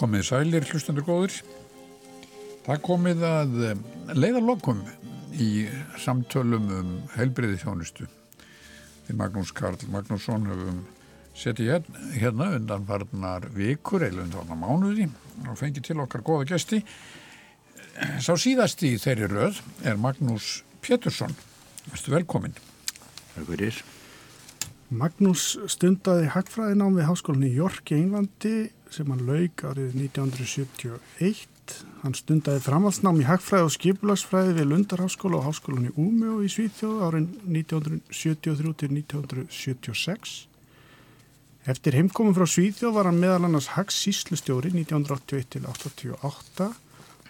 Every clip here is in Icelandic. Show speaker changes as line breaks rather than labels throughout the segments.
Komið sælir, hlustandur góður. Það komið að eh, leiðarlokum í samtölum um heilbriði þjónustu. Því Magnús Karl Magnússon höfum setið hérna, hérna undan varnar vikur eða undan varnar mánuði og fengið til okkar góða gesti. Sá síðast í þeirri röð er Magnús Pétursson. Verstu velkomin.
Takk fyrir.
Magnús stundaði hagfræðinám við Háskólan í York í Englandi sem hann laug árið 1971. Hann stundaði framhaldsnám í hagfræði og skipulagsfræði við Lundarháskóla og Háskólan í Úmjó í Svíþjóð árið 1973 til 1976. Eftir heimkominn frá Svíþjóð var hann meðal annars hagsíslustjóri 1981 til 1988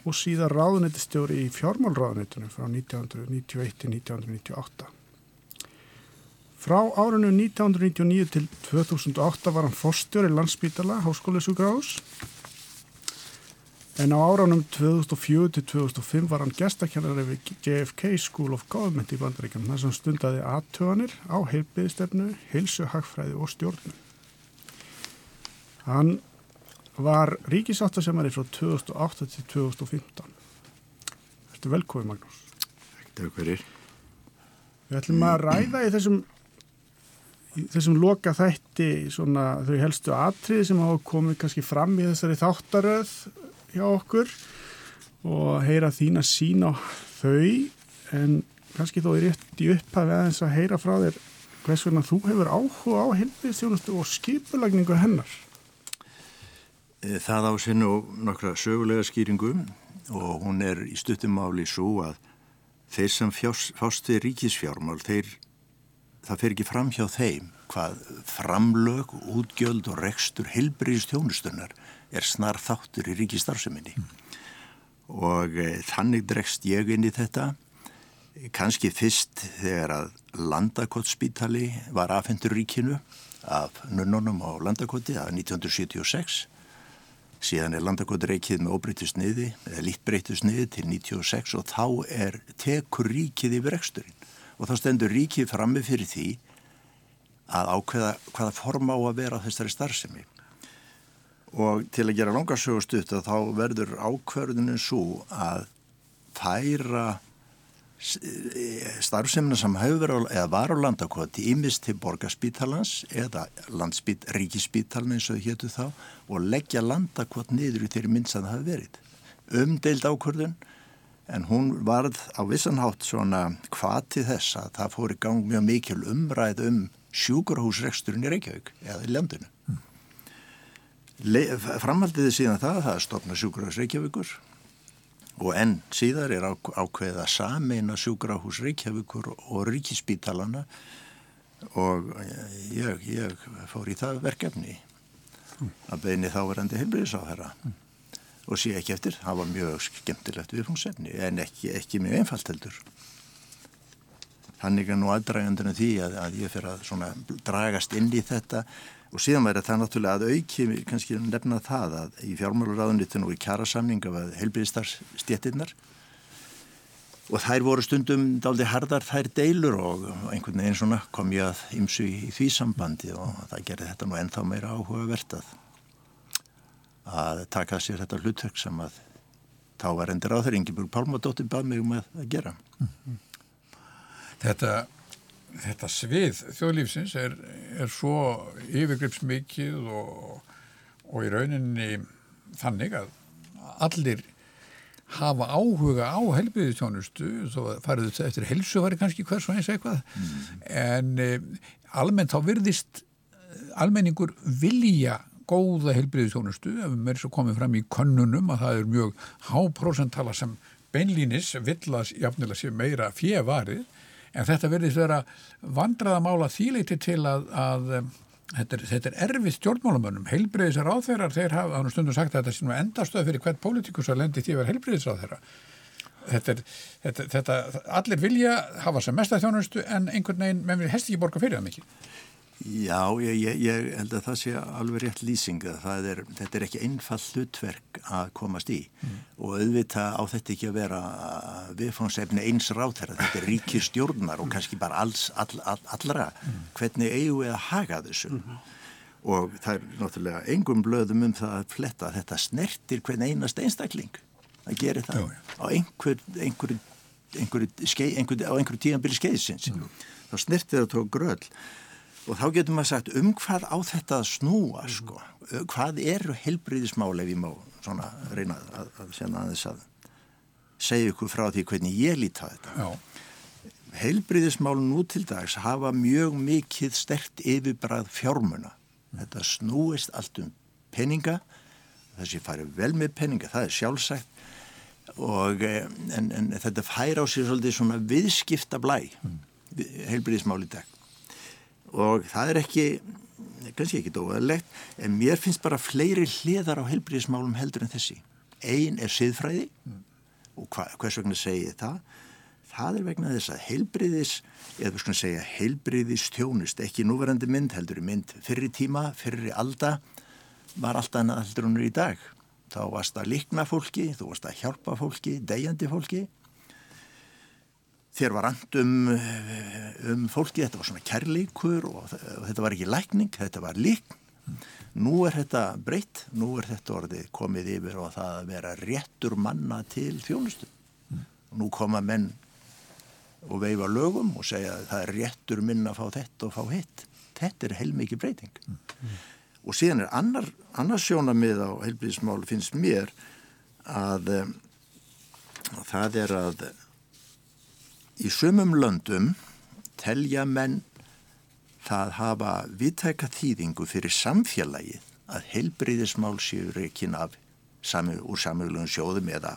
og síðan ráðunetistjóri í fjármálráðunetunum frá 1991 til 1998. Frá árinu 1999 til 2008 var hann fórstjóri landsbítala Háskólisugráðs en á áránum 2004 til 2005 var hann gestakennari við JFK School of Government í Bandaríkjum þar sem stundaði aðtöðanir á heilbyðistefnu, heilsu, hagfræði og stjórnum. Hann var ríkisáttasemari frá 2008 til 2015. Þetta er velkomið Magnús.
Takk fyrir.
Við ætlum að ræða í þessum þessum loka þætti svona þau helstu atriði sem hafa komið kannski fram í þessari þáttaröð hjá okkur og heyra þína sín á þau en kannski þó er rétt í upphafi aðeins að heyra frá þér hvers vegna þú hefur áhuga á helbiðstjónustu og skipulagningu hennar.
Það á sinn og nokkra sögulega skýringu og hún er í stuttumáli svo að þeir sem fást við ríkisfjármál, þeir það fer ekki fram hjá þeim hvað framlög, útgjöld og rekstur heilbriðistjónustunar er snar þáttur í ríkistarfseminni mm. og e, þannig dregst ég inn í þetta. Kannski fyrst þegar að Landakottspítali var afhendur ríkinu af nunnunum á Landakoti að 1976 síðan er Landakoti reikið með óbreytist niði eða lítbreytist niði til 1996 og þá er tekur ríkið yfir reksturinn og þá stendur ríkið frammi fyrir því að ákveða hvaða form á að vera þessari starfsemi. Og til að gera langarsögustutt þá verður ákverðunin svo að færa starfsemina sem hefur eða var á landakoti ímist til borgarspítalans eða ríkispítalans eins og héttu þá og leggja landakot niður í þeirri mynd sem það hefur verið. Umdeild ákverðun en hún varð á vissanhátt svona kvati þess að það fór í gang mjög mikil umræð um sjúkurhúsreksturinn í Reykjavík eða í landinu. Mm. Framhaldiði síðan það, það stopna sjúkurhús Reykjavíkur og enn síðar er ákveða sameina sjúkurhús Reykjavíkur og ríkispítalana og ég, ég fór í það verkefni að beini þáverandi heilbriðisáherra. Mm og sé ekki eftir. Það var mjög skemmtilegt viðfóngsefni en ekki, ekki mjög einfalt heldur. Þannig er nú aðdragandunum því að, að ég fyrir að dragast inn í þetta og síðan væri það náttúrulega að auki kannski nefna það að í fjármáluráðunitun og í kjærasamninga var heilbyrðistarstjettinnar og þær voru stundum daldi hardar þær deilur og einhvern veginn svona kom ég að ymsu í því sambandi og það gerði þetta nú ennþá meira áhugavertað að taka sér þetta hlutverk sem að þá var endur á þeirri Ingeborg Pálmadóttir bað mig um að, að gera.
Þetta, þetta svið þjóðlífsins er, er svo yfirgripsmikið og, og í rauninni þannig að allir hafa áhuga á helbiðistjónustu þó farið þetta eftir helsuvari kannski hvers og eins eitthvað mm. en e, almennt þá virðist almenningur vilja góða heilbriðistónustu ef við erum svo komið fram í könnunum að það er mjög háprósentala sem beinlínis villas jafnilega sé meira fjevarið en þetta verðist vera vandraðamála þýleiti til að, að þetta, er, þetta er erfið stjórnmálamönnum. Heilbriðisar áþeirar, þeir hafa stundum sagt að þetta sé nú endastöð fyrir hvert pólitíkus að lendi því að vera heilbriðisar áþeira Þetta, er, þetta, þetta, allir vilja hafa sem mesta þjónustu en einhvern veginn, menn við hest ekki borga fyrir það mikið.
Já, ég, ég, ég held að það sé alveg rétt lýsing að er, þetta er ekki einfall hlutverk að komast í. Mm. og auðvitað á þetta ekki að vera viðfónsefni eins ráþæra, þetta er ríkir stjórnar og kannski bara alls, all, all, allra, mm. hvernig eigum við að haga þessu? Mm. og það er náttúrulega engum blöðum um það að fletta að þetta snertir hvern einast einstakling að gera það
Já,
á einhver, einhver, einhver, skei, einhver, tíanbili skeiðsins. Þá snertir þetta á gröll og þá getur maður sagt um hvað á þetta að snúa sko, hvað eru helbriðismál ef ég má svona reyna að, að, að, að, að segja ykkur frá því hvernig ég líti á þetta?
Já,
heilbriðismál nú til dags hafa mjög mikið stert yfirbræð fjármuna. Þetta snúist allt um peninga, þessi farið vel með peninga, það er sjálfsagt. Og eh, en, en þetta fær á sig svolítið svona viðskipta blæ, heilbriðismál í dag. Og það er ekki, kannski ekki dóðalegt, en mér finnst bara fleiri hliðar á heilbriðismálum heldur en þessi. Ein er siðfræði og hva, hvers vegna segi ég það? Það er vegna þess að heilbriðis, eða við skulum segja heilbriðis tjónust, ekki núverandi mynd, heldur í mynd fyrri tíma, fyrri alda, var alltaf annað heldur hún í dag. Þá varst að likna fólki, þú varst að hjálpa fólki, degjandi fólki. Þér var and um, um fólki, þetta var svona kærleikur og, og þetta var ekki lækning, þetta var líkn. Nú er þetta breytt, nú er þetta orðið komið yfir og það að vera réttur manna til þjónustu. Nú koma menn og veifa lögum og segja að það er réttur minn að fá þetta og fá hitt. Þetta er heilmikið breyting. Mm. Og síðan er annar, annar sjónamið á heilbíðismál finnst mér að, um, að það er að í sumum löndum telja menn það hafa viðtæka þýðingu fyrir samfélagið að heilbríðismál séu reikin af sami, úr samfélagum sjóðum eða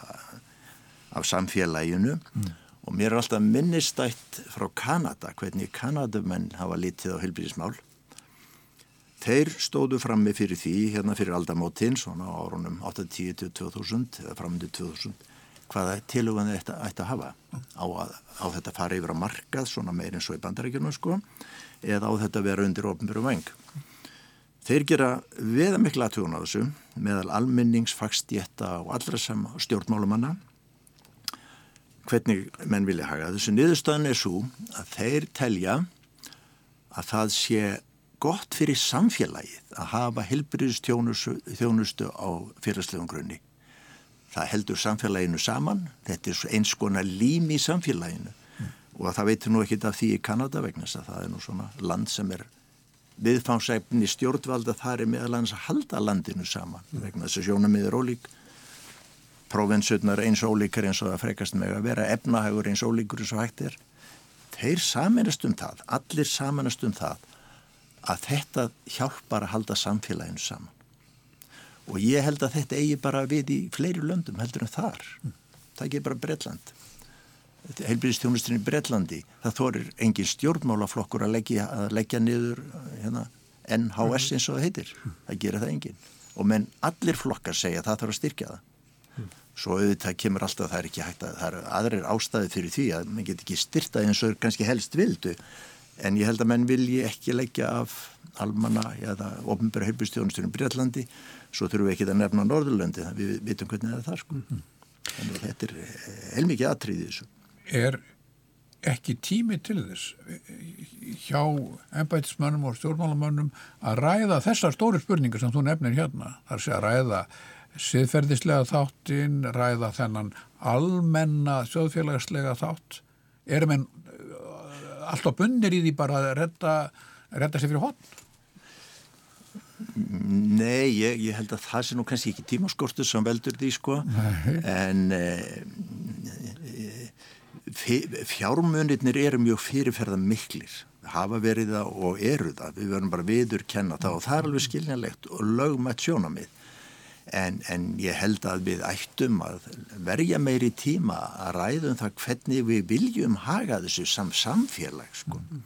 af samfélaginu mm. og mér er alltaf minnistætt frá Kanada hvernig Kanadamenn hafa litið á heilbríðismál þeir stóðu frammi fyrir því hérna fyrir aldamótin svona á árunum 8-10-2000 eða framöndi 2000 hvaða tilugan þetta ætti að hafa á, að, á þetta fara yfir að markað svona meir eins og í bandarækjunum sko eða á þetta vera undir ofnbjörnum veng. Þeir gera veða mikla aðtjóðun á þessu meðal almennings, fagstjétta og allra sem stjórnmálumanna hvernig menn vilja haga. Þessu niðurstöðan er svo að þeir telja að það sé gott fyrir samfélagið að hafa helbriðstjónustu á fyrirslegum grunni. Það heldur samfélaginu saman, þetta er eins konar lím í samfélaginu. Mm. og það veitur nú ekkit af því í Kanada vegna þess að það er nú svona land sem er viðfánsæfni stjórnvalda. Þar er meðalans að halda landinu saman mm. vegna þess að sjónamiður ólík. Prófinsutnar eins ólíkar eins og það frekast með að vera. Efnahagur eins ólíkur eins og hægt er. Þeir samanast um það, allir samanast um það að þetta hjálpar að halda samfélaginu saman og ég held að þetta eigi bara við í fleiri löndum heldur en þar. Það ekki bara Breitland heilbyrðistjónustin í Breitlandi það þorir engin stjórnmálaflokkur að leggja, að leggja niður hérna, NHS eins og það heitir. Það gerir það engin og menn allir flokkar segja að það þarf að styrkja það. Svo auðvitað kemur alltaf það er ekki hægt að það eru aðrir ástæði fyrir því að mann get ekki styrtað eins og kannski helst vildu. En ég held að menn vilji ekki leggja af almanna eða ofnbæra heilbyrðistjónustin í Breitlandi svo þurfum við ekki að nefna Norðurlöndi þannig við vitum hvernig það er það sko. mm. þannig að þetta er heilmikið aðtriðið þessu
Er ekki tími til þess hjá ennbætismönnum og stjórnmálamönnum að ræða þessar stóri spurningar sem þú nefnir hérna þar sé að ræða siðferðislega þáttinn, ræða þennan almenna þjóðfélagslega þátt erum en alltaf bunnir í því bara að redda, redda sér fyrir hodn
Nei, ég, ég held að það sé nú kannski ekki tímaskortu sem veldur því sko. Nei. en e, fjármunirnir eru mjög fyrirferða miklir hafa verið það og eru það. Við verðum bara viður kenna það og það er alveg skiljanlegt og lögmætt sjónamið en, en ég held að við ættum að verja meiri tíma að ræðum það hvernig við viljum haga þessu sam samfélag sko. Mm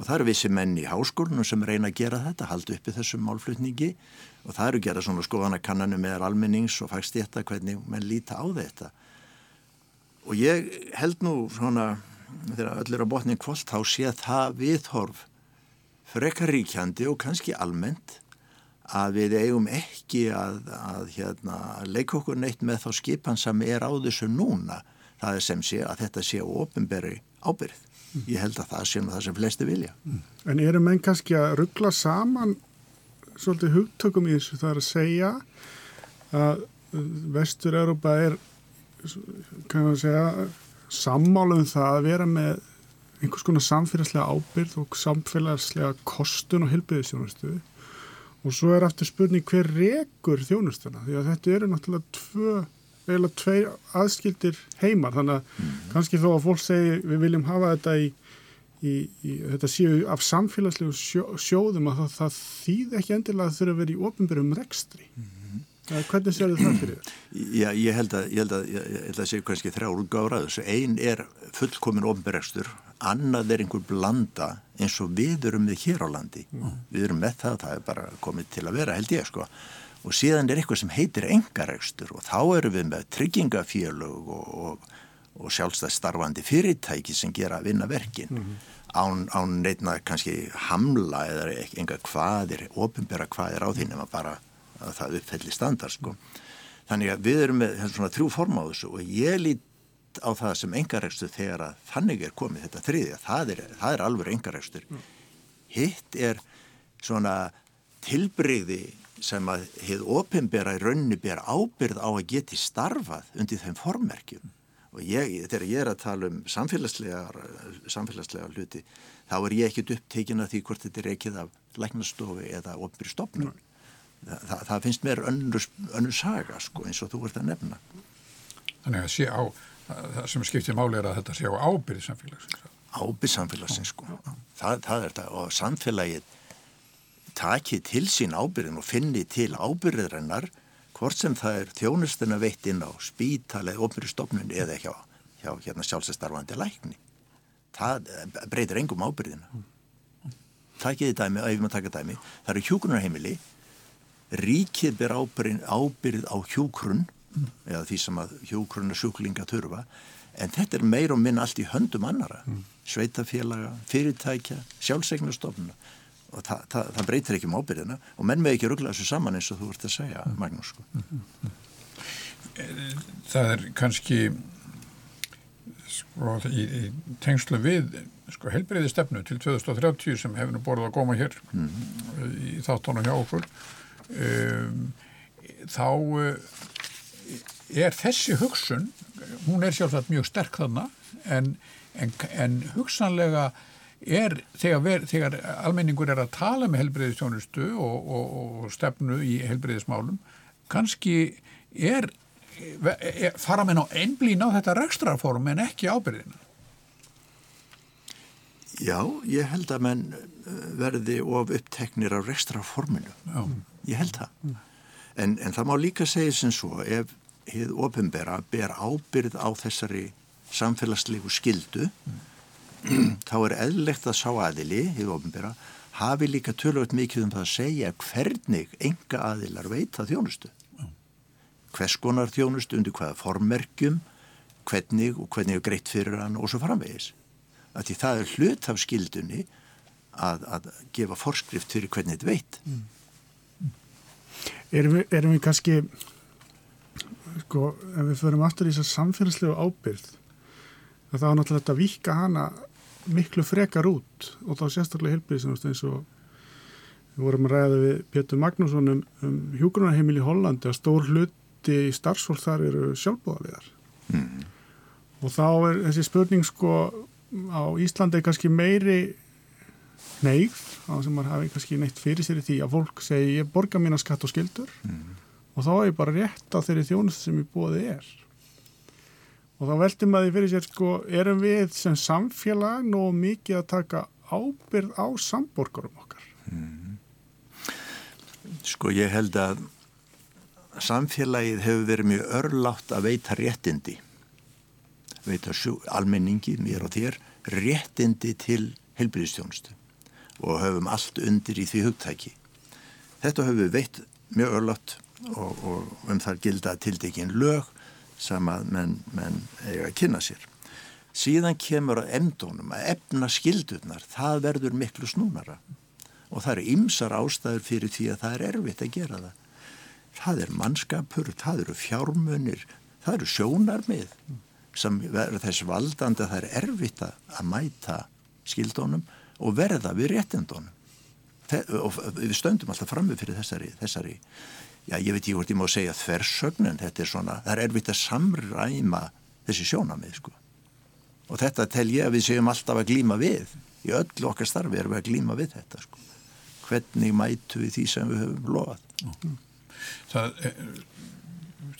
og það eru vissi menn í háskólunum sem reyna að gera þetta, halda uppi þessum málflutningi. Og það eru gera svona skoðanakannanu með almennings og fagstétta hvernig menn líta á þetta. Og ég held nú svona þegar öll er á botnin kvöld þá sé það viðhorf frekaríkjandi og kannski almennt að við eigum ekki að, að hérna, leika okkur neitt með þá skipan sem er á þessu núna. Það er sem sé að þetta sé ofinberi ábyrð ég held að það sé nú það sem flesti vilja.
En eru menn kannski að ruggla saman svolítið hugtökum í þessu? Það er að segja að Vestur-Európa er kannu að segja sammálum það að vera með einhvers konar samfélagslega ábyrð og samfélagslega kostun og hilbiðisjónustu og svo er aftur spurning hver rekur þjónustuna? Því að þetta eru náttúrulega tvö eiginlega tvei aðskildir heimar þannig að mm. kannski þó að fólk segi við viljum hafa þetta í, í, í þetta séu af samfélagslegu sjó, sjóðum að það, það þýð ekki endilega að þurfa að vera í ofnbyrjum rekstri mm. Hvernig séu það fyrir þetta?
Já, ég held að, ég held að, ég held að séu kannski þrjá úrgáður þessu. Einn er fullkomin ofnbyrjakstur, annað er einhver blanda eins og við erum við hér á landi. Mm. Við erum með það, það er bara komið til að vera held ég sko og síðan er eitthvað sem heitir engaregstur og þá eru við með tryggingafélög og, og, og sjálfstæð starfandi fyrirtæki sem gera að vinna verkin mm -hmm. án, án neitna kannski hamla eða enga hvaðir, ofinbæra hvaðir á því nema bara að það uppfelli standard sko. Þannig að við erum með svona þrjú form á þessu og ég lít á það sem engaregstur þegar að þannig er komið þetta þriðja, það er, það er alveg engaregstur. Mm. Hitt er svona tilbreyði sem að hefð ofinbera í rauninu ber ábyrð á að geti starfað undir þeim formerkjum. Og ég, þegar ég er að tala um samfélagslega, samfélagslega hluti þá er ég ekkit upptekin að því hvort þetta er ekkið af læknastofi eða ofinbyrju stopnum Þa, það, það finnst mér önnur saga sko, eins og þú ert að nefna.
Þannig að sé á það sem skiptir máli er að þetta sé á ábyrð samfélagsins.
Ábyrð samfélagsins sko. Það, það er þetta. Og samfélagið takið til sín ábyrðin og finni til ábyrðirinnar hvort sem það er þjónustuna veitt inn á spítal eða ofnbyrjastofnun eða hjá, hjá hérna, sjálfsestarfandi lækni. Það breytir engum ábyrðina. Takiði dæmi, ef maður taka dæmi, það eru hjúgrunarheimili, ríkið ber ábyrð, ábyrð á hjúgrun eða því sem að hjúgrunarsjúklinga þurfa en þetta er meir og minn allt í höndum annara, sveitafélaga, fyrirtækja, sjálfsegnastofnuna og það, það, það breytir ekki um ábyrðina og menn með ekki ruggla þessu saman eins og þú vart að segja Magnús sko.
Það er kannski sko í, í tengslu við sko helbreyði stefnu til 2030 sem hefur nú borðið að góma hér mm. í þáttónu hjá okkur um, þá uh, er þessi hugsun hún er sjálfsagt mjög sterk þannig en, en, en hugsanlega er þegar, ver, þegar almenningur er að tala með helbreyðistjónustu og, og, og stefnu í helbreyðismálum kannski er, er fara með ná einblín á þetta rekstraform en ekki ábyrðina
Já, ég held að menn uh, verði of uppteknir af rekstraforminu Já. ég held það. En, en það má líka segja sem svo ef hið ofinbera ber ábyrð á þessari samfélagslegu skildu mm þá er eðlegt að sá aðili, hefur ofinbera, hafi líka tölvöld mikið um það að segja hvernig enga aðilar veita þjónustu. Hvers konar þjónustu undir hvaða formmerkjum, hvernig og hvernig er greitt fyrir hann og svo framvegis. Því það er hlut af skildunni að, að gefa forskrift fyrir hvernig þetta veit. Mm.
Erum við, erum við kannski, sko, ef við förum aftur í þess að samfélagslegu ábyrð, þá er náttúrulega þetta að vika hana miklu frekar út og þá sérstaklega helbriðsynast eins og við vorum að ræða við Pétur Magnússon um, um hjúgrunarheimil í Hollandi að stór hluti í starfsfólk þar eru sjálfbúðarlegar mm. og þá er þessi spurning sko á Íslandi kannski meiri neyð á sem maður hafi kannski neitt fyrir sér í því að fólk segi ég borga mína skatt og skildur mm. og þá er ég bara rétt á þeirri þjónust sem ég búið er Og þá veltum að því fyrir sér sko, erum við sem samfélag nóg mikið að taka ábyrð á samborgarum okkar? Mm.
Sko ég held að samfélagið hefur verið mjög örlátt að veita réttindi, veita almenningi, mér og þér, réttindi til helbriðstjónustu og höfum allt undir í því hugtæki. Þetta höfum við veitt mjög örlátt og, og um þar gilda tildekinn lög sem að menn, menn eiga að kynna sér. Síðan kemur að emdónum að efna skildurnar, það verður miklu snúnara og það eru ymsar ástæður fyrir því að það er erfitt að gera það. Það er mannskapur, það eru fjármunir, það eru sjónarmið sem verður þess valdandi að það er erfitt að mæta skildónum og verða við réttindónum. og við stöndum alltaf frammi fyrir þessari, þessari já ég veit ekki hvort ég má segja þversögn en þetta er svona, það er erfitt að samræma þessi sjónamið sko. Og þetta tel ég að við séum alltaf að glýma við í öllu okkar starfi erum við að glýma við þetta sko. Hvernig mætu við því sem við höfum lofað
Það, eh,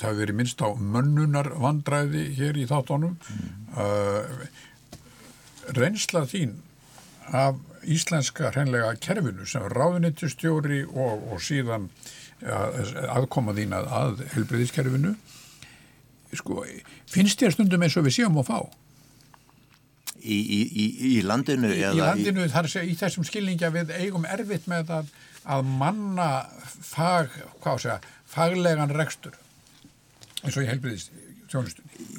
það hefur verið minnst á mönnunar vandræði hér í þáttónum mm. uh, reynsla þín af íslenska hreinlega kerfinu sem ráðunittustjóri og, og síðan aðkoma þín að, að helbriðiskerfinu sko, finnst þér stundum eins og við séum að fá?
Í, í, í landinu?
Í, í landinu, þar sé í þessum skilningja við eigum erfitt með að, að manna fag, hvað sé að, faglegan rekstur eins og í helbriðistjónustunni.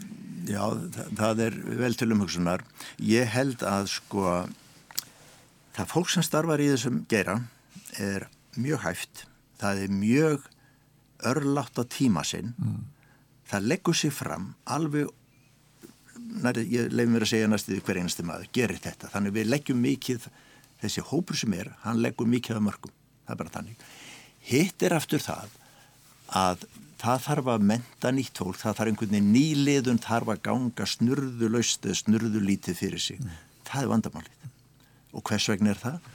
Já, það, það er vel til umhugsunar. Ég held að sko það fólk sem starfar í þessum gera er mjög hæft það er mjög örlátt á tíma sinn mm. það leggur sér fram alveg næri, ég lefum mér að segja næstuði hver einasti maður gerir þetta, þannig við leggjum mikið þessi hópur sem er, hann leggur mikið af mörgum, það er bara þannig hitt er aftur það að það þarf að menta nýtt fólk, það þarf einhvern veginn nýliðun þarf að ganga snurðu laust eða snurðu lítið fyrir sig mm. það er vandamálið og hvers vegna er það?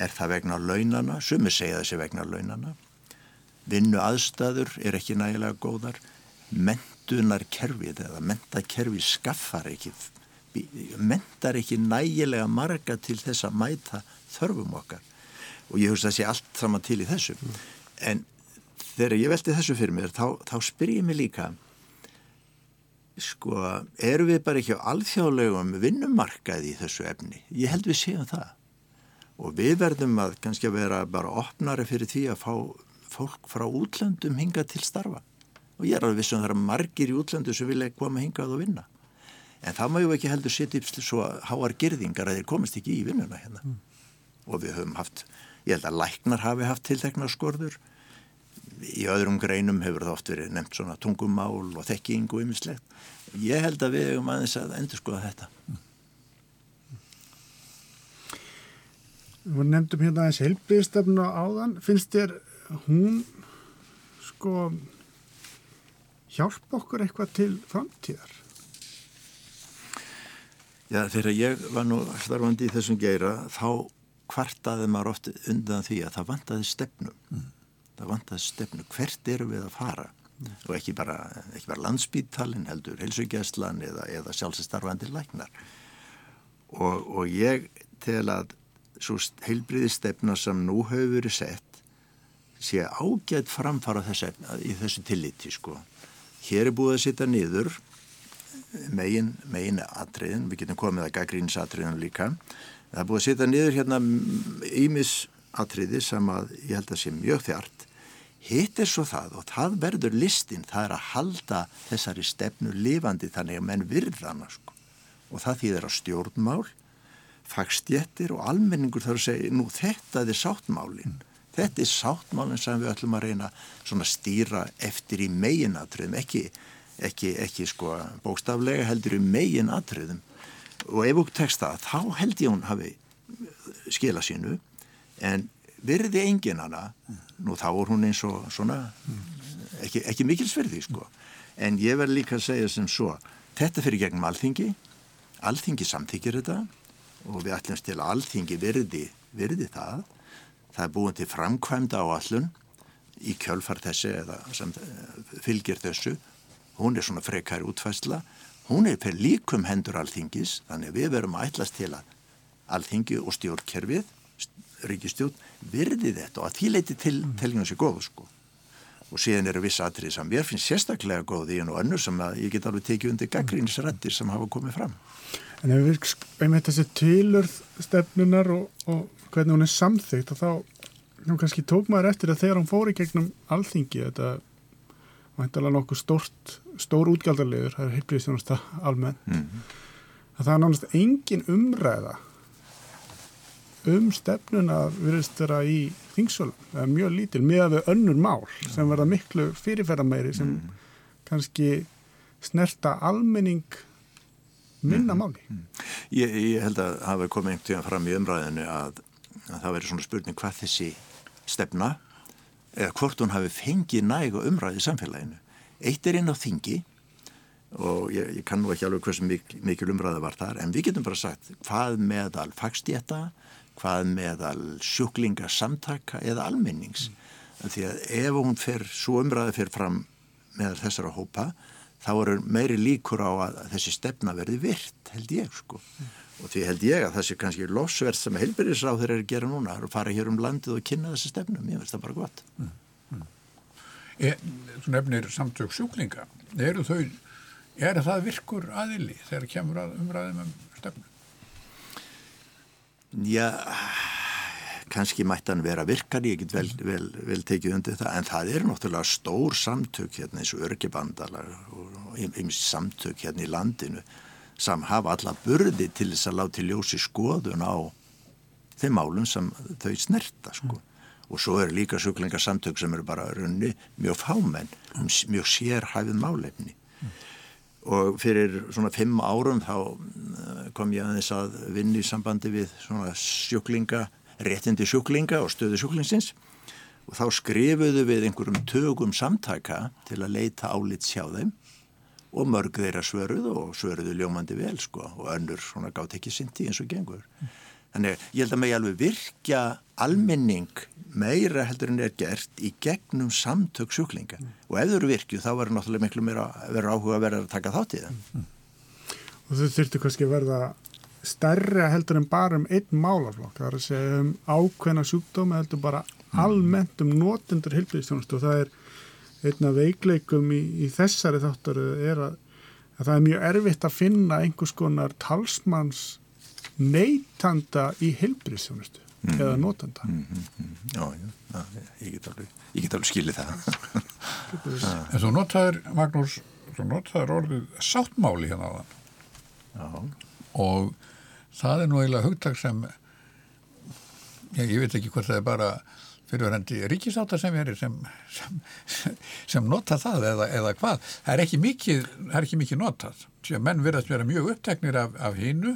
Er það vegna launana? Sumi segja þessi vegna launana. Vinnu aðstæður er ekki nægilega góðar. Mentunar kerfið eða mentakerfið skaffar ekki, mentar ekki nægilega marga til þess að mæta þörfum okkar. Og ég hugsa að það sé allt saman til í þessu. Mm. En þegar ég velti þessu fyrir mér, þá, þá spyr ég mig líka sko, eru við bara ekki á alþjóðlegum vinnumarkaði í þessu efni? Ég held við séum það. Og við verðum að kannski að vera bara opnari fyrir því að fá fólk frá útlöndum hinga til starfa. Og ég er alveg vissum að það er margir í útlöndu sem vilja koma hingað og vinna. En það má ju ekki heldur setja upp svo háar gerðingar að þeir komast ekki í vinnuna hérna. Mm. Og við höfum haft, ég held að læknar hafi haft tiltekna skorður. Í öðrum greinum hefur það oft verið nefnt svona tungumál og þekking og ymmislegt ég held að við hefum aðeins að endur skoða þetta
Við nefndum hérna aðeins helbriðstefnu áðan finnst þér hún sko hjálp okkur eitthvað til framtíðar?
Já, þegar ég var nú starfandi í þessum geira þá kvartaði maður oft undan því að það vantaði stefnu. Mm. það vantaði stefnu, hvert eru við að fara? Og ekki bara, ekki bara landsbíttalinn heldur, helsugjæslan eða, eða sjálfsestarfandi læknar. Og, og ég tel að svo heilbriðistefna sem nú hefur verið sett sé ágætt framfara þessi, í þessu tilliti sko. Hér er búið að sitta niður megin, megin atriðin, við getum komið að gaggríns-atriðin líka. Það er búið að sitta niður hérna ímis atriði sem að ég held að sé mjög þjart Hitt er svo það og það verður listin, það er að halda þessari stefnu lifandi þannig að menn virðana sko. Og það þýðir að stjórnmál, fagstjettir og almenningur þarf að segja, nú þetta er sáttmálinn. Þetta er sáttmálinn sem við ætlum að reyna svona stýra eftir í meginatriðum, ekki, ekki, ekki sko bókstaflega heldur í meginatriðum. Og ef þú tekst það, þá held ég hún hafi skila sínu en virði engin hana nú þá er hún eins og svona ekki, ekki mikilsverði sko en ég verð líka að segja sem svo þetta fyrir gegnum alþingi alþingi samþykir þetta og við ætlumst til að alþingi virði virði það það er búin til framkvæmda á allun í kjölfar þessi eða sem fylgir þessu hún er svona frekar útfæsla hún er per líkum hendur alþingis þannig við verum að ætlast til að alþingi og stjórnkerfið ríkistjón virði þetta og að því leiti til mm. telgjum sér góð sko. og síðan eru viss aðrið sem mér finnst sérstaklega góð í einu önnur sem að ég get alveg tekið undir gaggrínisrættir sem hafa komið fram
En ef við einmitt þessi tilurð stefnunar og, og hvernig hún er samþygt og þá nú kannski tók maður eftir að þegar hún fór í gegnum alþingi þetta væntalega nokkuð stórt stór útgjaldarlegur, það er heilblíðstjónasta almennt mm -hmm. að það er náttúrulega engin umræða um stefnuna virðist vera í þingsölum, það er mjög lítil með að við önnur mál sem verða miklu fyrirferðarmeiri sem mm. kannski snerta almenning minna mm. máli
mm. ég, ég held að hafa komið einhvern tíðan fram í umræðinu að að það veri svona spurning hvað þessi stefna eða hvort hún hafi fengið nægu umræði í samfélaginu. Eitt er inn á þingi og ég, ég kann nú ekki alveg hversu mikil, mikil umræði var þar en við getum bara sagt hvað meðal fagstjétta, hvað meðal sjúklinga samtaka eða almennings. Mm. Því að ef hún fer, svo umræði fer fram með þessara hópa þá eru meiri líkur á að þessi stefna verði virt held ég sko. Mm. Og því held ég að það sé kannski losverð sem heilbyrjusráð þeir eru að gera núna að fara hér um landið og kynna þessi stefnum. Ég veist það bara gott. Mm.
mm. E, þú nefnir samtök sjúklinga. Eru þau Er það virkur aðili þegar kemur að umræðum um stefnu?
Já, kannski mætti hann vera virkar, ég get vel, vel, vel tekið undir það, en það er náttúrulega stór samtök hérna eins og örgibandalar og einmis samtök hérna í landinu sem hafa alla burði til þess að láti ljósi skoðun á þeim málum sem þau snerta sko. Mm. Og svo eru líka sjúklingarsamtök sem eru bara runni mjög fámenn, um mjög sérhæfið málefni. Mm og fyrir svona fimm árum þá eh, kom ég aðeins að vinni í sambandi við svona sjúklinga, réttindi sjúklinga og stöðu sjúklingsins og þá skrifuðu við einhverjum tögum samtaka til að leita álits hjá þeim og mörg þeirra svöruðu og svöruðu ljómandi vel sko og önnur svona gátt ekki sinti eins og gengur. Þannig ég held að mig alveg virkja almenning meira heldur en er gert í gegnum samtök sjúklinga mm. og ef þau eru virkju þá verður náttúrulega miklu meira verður áhuga að verða að taka þátt í það mm.
Og þau þurftu kannski að verða stærra heldur en bara um einn málaflokk, það er að segja um ákveðna sjúkdómi heldur bara mm. almennt um notendur hilbíðistjónust og það er einna veikleikum í, í þessari þáttur er að, að það er mjög erfitt að finna einhvers konar talsmanns neytanda í hilbíðistjónustu mm. eða notenda mm
-hmm. Já, já, ég get alveg, alveg skilið það.
En þú notaður, Magnús þú notaður orðið sáttmáli hérna á þann og það er nú eiginlega hugtak sem já, ég veit ekki hvort það er bara fyrirverandi ríkisáta sem er sem, sem, sem nota það eða, eða hvað, það er ekki mikið er ekki mikið notað, að menn verðast vera mjög uppteknir af, af hinnu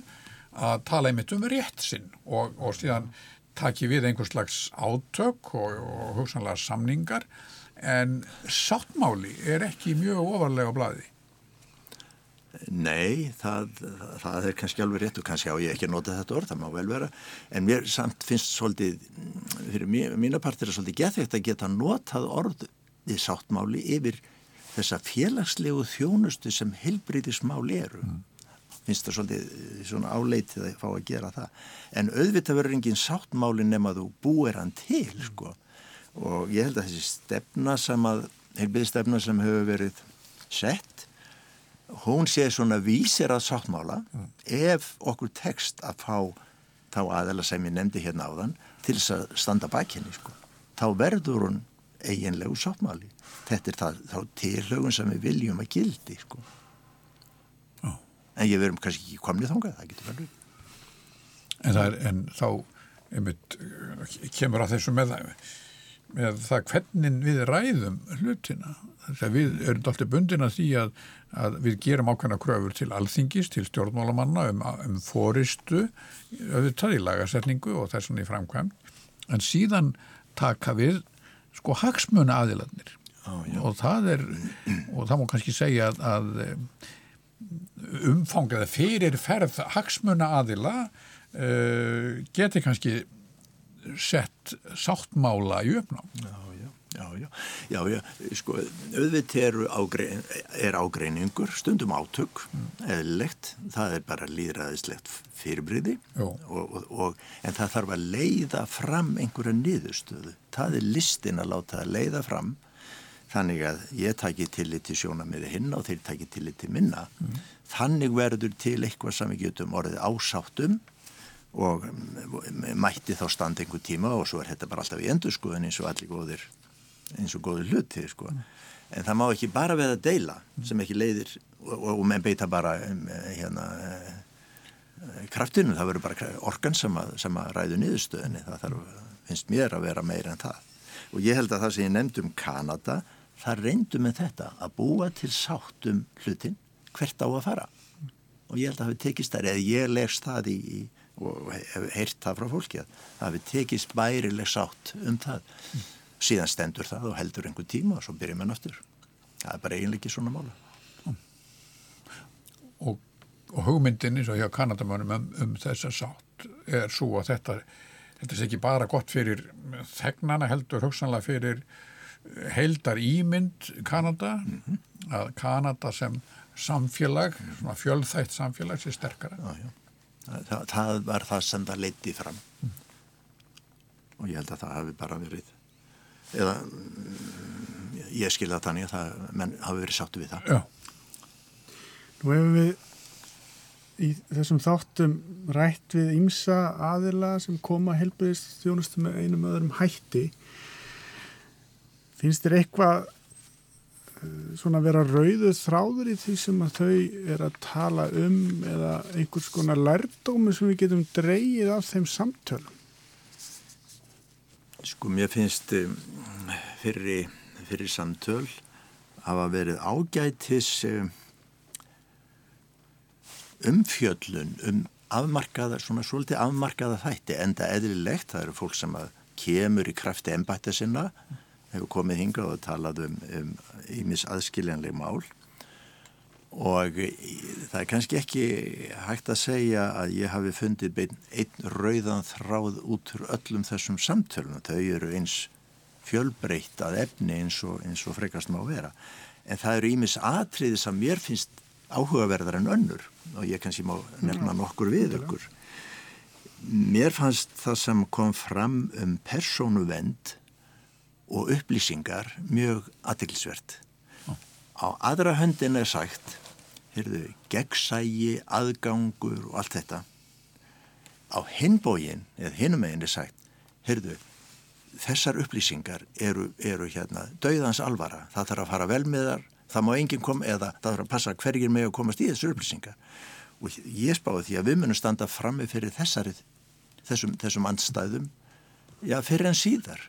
að tala einmitt um rétt sinn og, og síðan taki við einhvers slags átök og, og hugsanlega samningar. En sáttmáli er ekki mjög ofarlega á bladi.
Nei, það, það er kannski alveg rétt og kannski á ég ekki að nota þetta orð, það má vel vera, en mér samt finnst svolítið, fyrir mína partir er svolítið gethveikt að geta notað orðið sáttmáli yfir þessa félagslegu þjónustu sem heilbriðismál eru. Mm. Finnst það svolítið svona áleitið að fá að gera það. En auðvitað verður engin sáttmáli nema þú búir hann til sko. Og ég held að þessi stefna sem að heilbíðstefna sem hefur verið sett hún sé svona vísir að sáttmála mm. ef okkur tekst að fá þá aðeila sem ég nefndi hérna á þann til þess að standa bækinni sko þá verður hún eiginlegu sáttmáli þetta er það, þá tilhaugun sem við viljum að gildi sko en ég verum kannski ekki komnið þángað, það getur verið.
En, en þá einmitt, kemur að þessu með, með það hvernig við ræðum hlutina. Þess að við erum alltaf bundin að því að, að við gerum ákveðna kröfur til alþingis, til stjórnmálamanna um, um fóristu, auðvitað í lagasetningu og þessan í framkvæm. En síðan taka við sko hagsmuna aðiladnir. Og það er, og það má kannski segja að, að umfangaði fyrir ferð hagsmuna aðila uh, geti kannski sett sáttmála í uppnám.
Já, já, já, já, já, já, sko, auðvitað er, ágrein, er ágreiningur, stundum átök, mm. eðlilegt, það er bara líðræðislegt fyrirbriði, og, og, og, en það þarf að leiða fram einhverja niðurstöðu, það er listin að láta það leiða fram þannig að ég taki tillit til sjónamiði hinn og þeir taki tillit til minna mm. þannig verður til eitthvað sem við getum orðið ásáttum og mætti þá standa einhver tíma og svo er þetta bara alltaf í endurskoðun eins og allir góðir eins og góðir hluti sko. mm. en það má ekki bara veða deila sem ekki leiðir og, og, og menn beita bara um, hérna eh, kraftinu, það verður bara organ sem að, sem að ræðu niðurstöðinni það þarf, finnst mér að vera meira en það og ég held að það sem ég nefndi um Kanada það reyndu með þetta að búa til sáttum hlutin hvert á að fara og ég held að það hefði tekist þar eða ég legst það í, í og hef heyrt það frá fólki að það hefur tekist bærileg sátt um það mm. síðan stendur það og heldur einhver tíma og svo byrjum við náttúr það er bara eiginlega ekki svona mála mm.
og, og hugmyndin eins og hjá Kanadamönum um, um þessa sátt er svo að þetta þetta er ekki bara gott fyrir þegnana heldur hugsanlega fyrir heldar ímynd Kanada mm -hmm. að Kanada sem samfélag, svona fjölþætt samfélag sé sterkara
já, já. Það, það var það sem það leiti fram. Mm. og ég held að það hafi bara verið eða ég skilða þannig að það menn hafi verið sáttu við það.
Já.
Nú hefur við í þessum þáttum rætt við ymsa aðila sem koma helbriðist þjónustu með einum öðrum hætti. Finnst þér eitthvað svona að vera rauðu þráður í því sem að þau er að tala um eða einhvers konar lærdómi sem við getum dreyið af þeim samtölum?
Sko mér finnst fyrir, fyrir samtöl hafa verið ágætis um, umfjöllun um afmarkaða, svona svolítið afmarkaða þætti enda eðlilegt, það eru fólk sem kemur í krafti ennbætta sinna hefur komið hingað og talað um ímis um aðskiljanleg mál. Og það er kannski ekki hægt að segja að ég hafi fundið einn rauðan þráð út úr öllum þessum samtölunum, þau eru eins fjölbreytt að efni eins og, eins og frekast má vera. En það eru ímis atriði sem mér finnst áhugaverðar en önnur. Og ég kannski má nefna nokkur við ykkur. Mér fannst það sem kom fram um persónuvend og upplýsingar mjög aðtilsvert. Á aðra höndin er sagt, heyrðu, gegnsægi, aðgangur og allt þetta. Á hinbógin, eða hinum eginn er sagt, heyrðu, þessar upplýsingar eru, eru hérna dauðans alvara, það þarf að fara vel með þar það má enginn koma eða það þarf að passa hverjir með að komast í þessu upplýsingar og ég spáði því að við munum standa frammi fyrir þessari þessum, þessum andstæðum já, fyrir en síðar.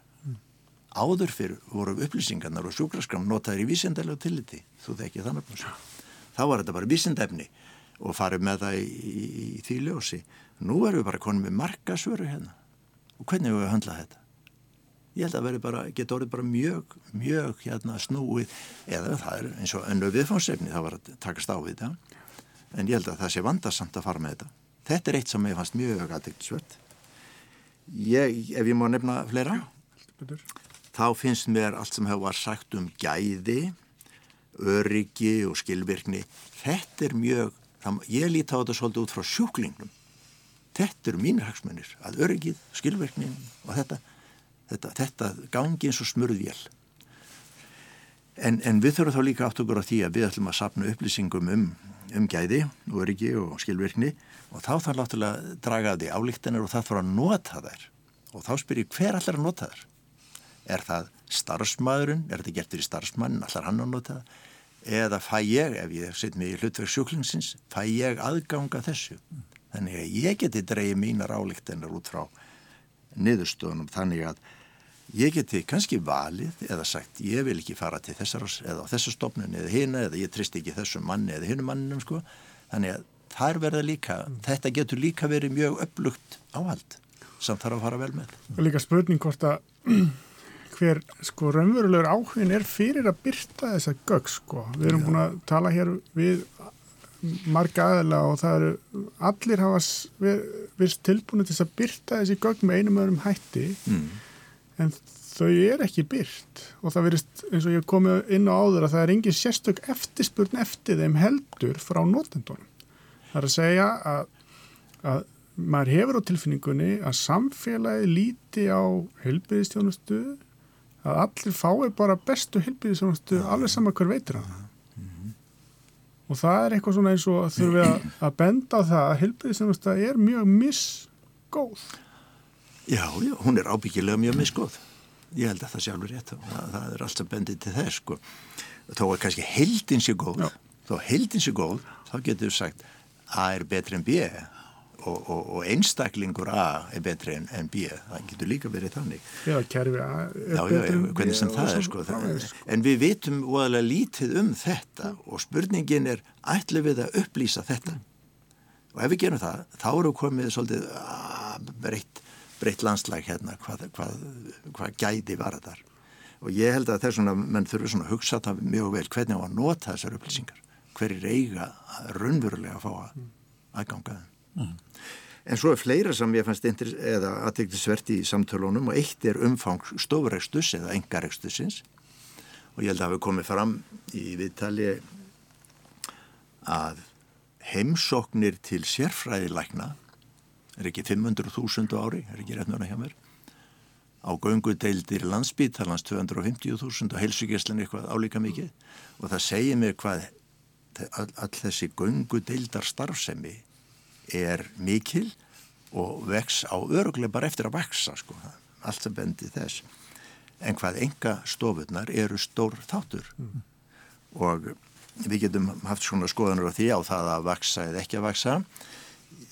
Áður fyrir voru upplýsingarnar og sjúkraskram notaður í vísendalega tilliti. Þú þekki þannig að þá var þetta bara vísendefni og farið með það í, í, í því ljósi. Nú erum við bara konum með markasvöru hérna. Og hvernig hefur við höndlað þetta? Ég held að veri bara, geta orðið bara mjög, mjög hérna snúið, eða það er eins og önnu viðfánsefni, það var að takast á við þetta, en ég held að það sé vandarsamt að fara með þetta. Þetta er eitt sem ég fannst mjög aðdeglisvört. Ég, ef ég má nefna fleira, Já, þá finnst mér allt sem hefur sagt um gæði, öryggi og skilvirkni, þetta er mjög, ég líti á þetta svolítið út frá sjúklingnum. Þetta eru mínir hagsmunir, að öryggið, skilvirknin og þetta þetta, þetta gangi eins og smurðvél en, en við þurfum þá líka átt okkur á því að við ætlum að sapna upplýsingum um, um gæði öryggi og skilvirkni og þá þarf náttúrulega að draga því álíktanir og það þarf að nota þær. Og þá spyr ég hver allar að nota þær er það starfsmæðurinn er þetta gert fyrir starfsmann, allar hann að nota eða fæ ég, ef ég sitt mig í hlutverk sjúklingsins, fæ ég aðganga þessu? Þannig að ég geti dreyið mínar álíktanir út frá niðurstöðunum þannig að ég geti kannski valið eða sagt ég vil ekki fara til þessar eða á þessu stofnun eða hina eða ég trist ekki þessum manni eða hinu manninum sko. Þannig að þar verða líka þetta getur líka verið mjög upplugt áhald sem þarf að fara vel með.
Og líka spurning hvort að hver sko raunverulegur áhugin er fyrir að byrta þessa gögg sko við erum Já. búin að tala hér við marga aðela og það eru allir hafa verið tilbúinu til að byrta þessi gögn með einum öðrum hætti mm. en þau er ekki byrt og það verist eins og ég komi inn á áður að það er engin sérstök eftirspurn eftir þeim heldur frá notendunum. Það er að segja að, að maður hefur á tilfinningunni að samfélagi líti á helbyrðistjónustu að allir fái bara bestu helbyrðistjónustu alveg saman hver veitur að það og það er eitthvað svona eins og þurfum við að, að benda á það að helbriðisþjónusta er mjög misgóð.
Já, já, hún er ábyggilega mjög misgóð. Ég held að það sjálfur rétt það, það er allt sem bendið til þess sko. þá er kannski heldinsi góð já. þá heldinsi góð, þá getur við sagt A er betri en B og, og, og einstaklingur A er betri en, en B, það getur líka verið þannig.
Já, kerfi A
er betri hvernig sem það er sko sko. en við vitum óalega lítið um þetta og spurningin er ætlu við að upplýsa þetta? Og ef við gerum það, þá eru við komið svolítið að, breytt, breytt landslæg hérna, hvað, hvað, hvað gæti var þar. Og ég held að þess að menn þurfi svona að hugsa það mjög vel hvernig á að nota þessar upplýsingar. Hverjir eiga raunverulega að fá að aðganga það mm. En svo er fleira sem ég fannst eða aðteglisvert í samtölunum og eitt er umfang stofurekstus eða engarekstusins og ég held að hafa komið fram í viðtali að heimsóknir til sérfræðilækna er ekki 500.000 ári, er ekki rétt núna hjá mér á göngudeildir landsbítalans 250.000 og heilsugjæslan eitthvað álíka mikið og það segir mér hvað all, all þessi göngudeildar starfsemi er mikil og vex á öruglega bara eftir að vexa sko, allt sem bendi þess. En hvað enga stofurnar eru stór þáttur. Mm. og við getum haft svona skoðanur á því á það að vaksa eða ekki að vaksa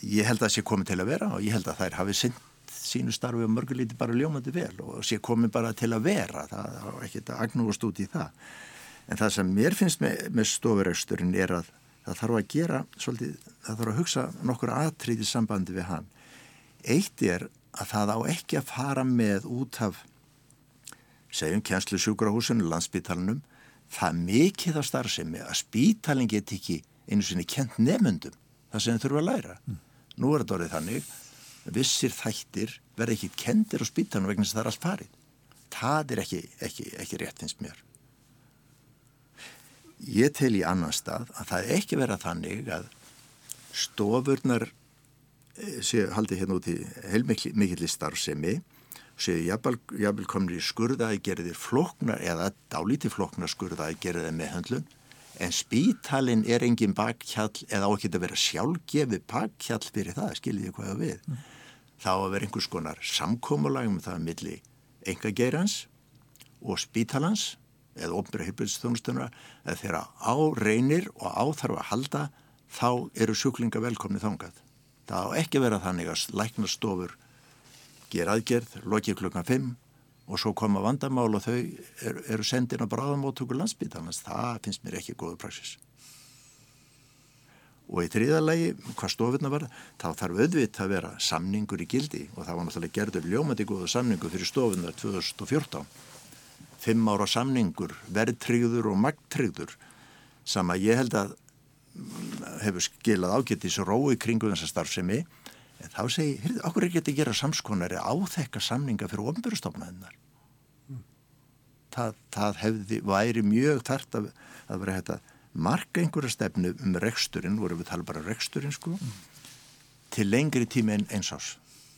ég held að það sé komið til að vera og ég held að þær hafi synd sínu starfi og mörgulíti bara ljómandi vel og sé komið bara til að vera. Það er ekki að agnúast út í það. En það sem mér finnst með, með stofuregsturinn er að það þarf að gera svolítið, það þarf að hugsa nokkur aðtrýði sambandi við hann. Eitt er að það á ekki að fara með út af segjum kjænslu sjúkrahúsinu landsbítalunum það mikið af starfsemi að spítalinn get ekki einu sinni kent nefnundum það sem þau þurfa að læra. Mm. nú er þetta orðið þannig vissir þættir verði ekki kendir á spítalunum vegna þess að það er allt farið. Það er ekki, ekki, ekki rétt finnst mér Ég tel í annan stað að það ekki verið að þannig að stofurnar eh, séu haldið hérna út í heilmikli starfsemi séu jafnvel komnir í skurða að gera þér floknar eða dálítið floknar skurða að gera þeir með höndlun en spítalinn er engin bakkjall eða ákveðið að vera sjálfgefi bakkjall fyrir það, skiljið hvað við mm. þá að vera einhvers konar samkómulag um það milli enga geirans og spítalans eða ofnbæra hyrbjörnsþjónustuna að þeirra á reynir og áþarf að halda þá eru sjúklinga velkomni þángað. Það á ekki vera þannig að læknastofur ger aðgerð, lokið klukkan 5 og svo koma vandamál og þau er, eru sendin á bráðamóttöku landsbytarnas. Það finnst mér ekki góðu praksis. Og í þriðalagi, hvað stofurna var, þá þarf auðvitt að vera samningur í gildi og það var náttúrulega gerður ljómandi góða samningu fyrir stofuna 2014 fimm ára samningur, verðtryggður og magtryggður sem að ég held að hefur skilað ágættis rói kringu þessa starfsemi en þá segi, heyrðu, okkur er ekki að gera samskonari áþekka samninga fyrir ofnbjörnstofnaðinnar mm. það, það hefði, væri mjög þart að, að vera hægt að marka einhverja stefnu um reksturinn, voru við tala bara um reksturinn sko mm. til lengri tími en eins ás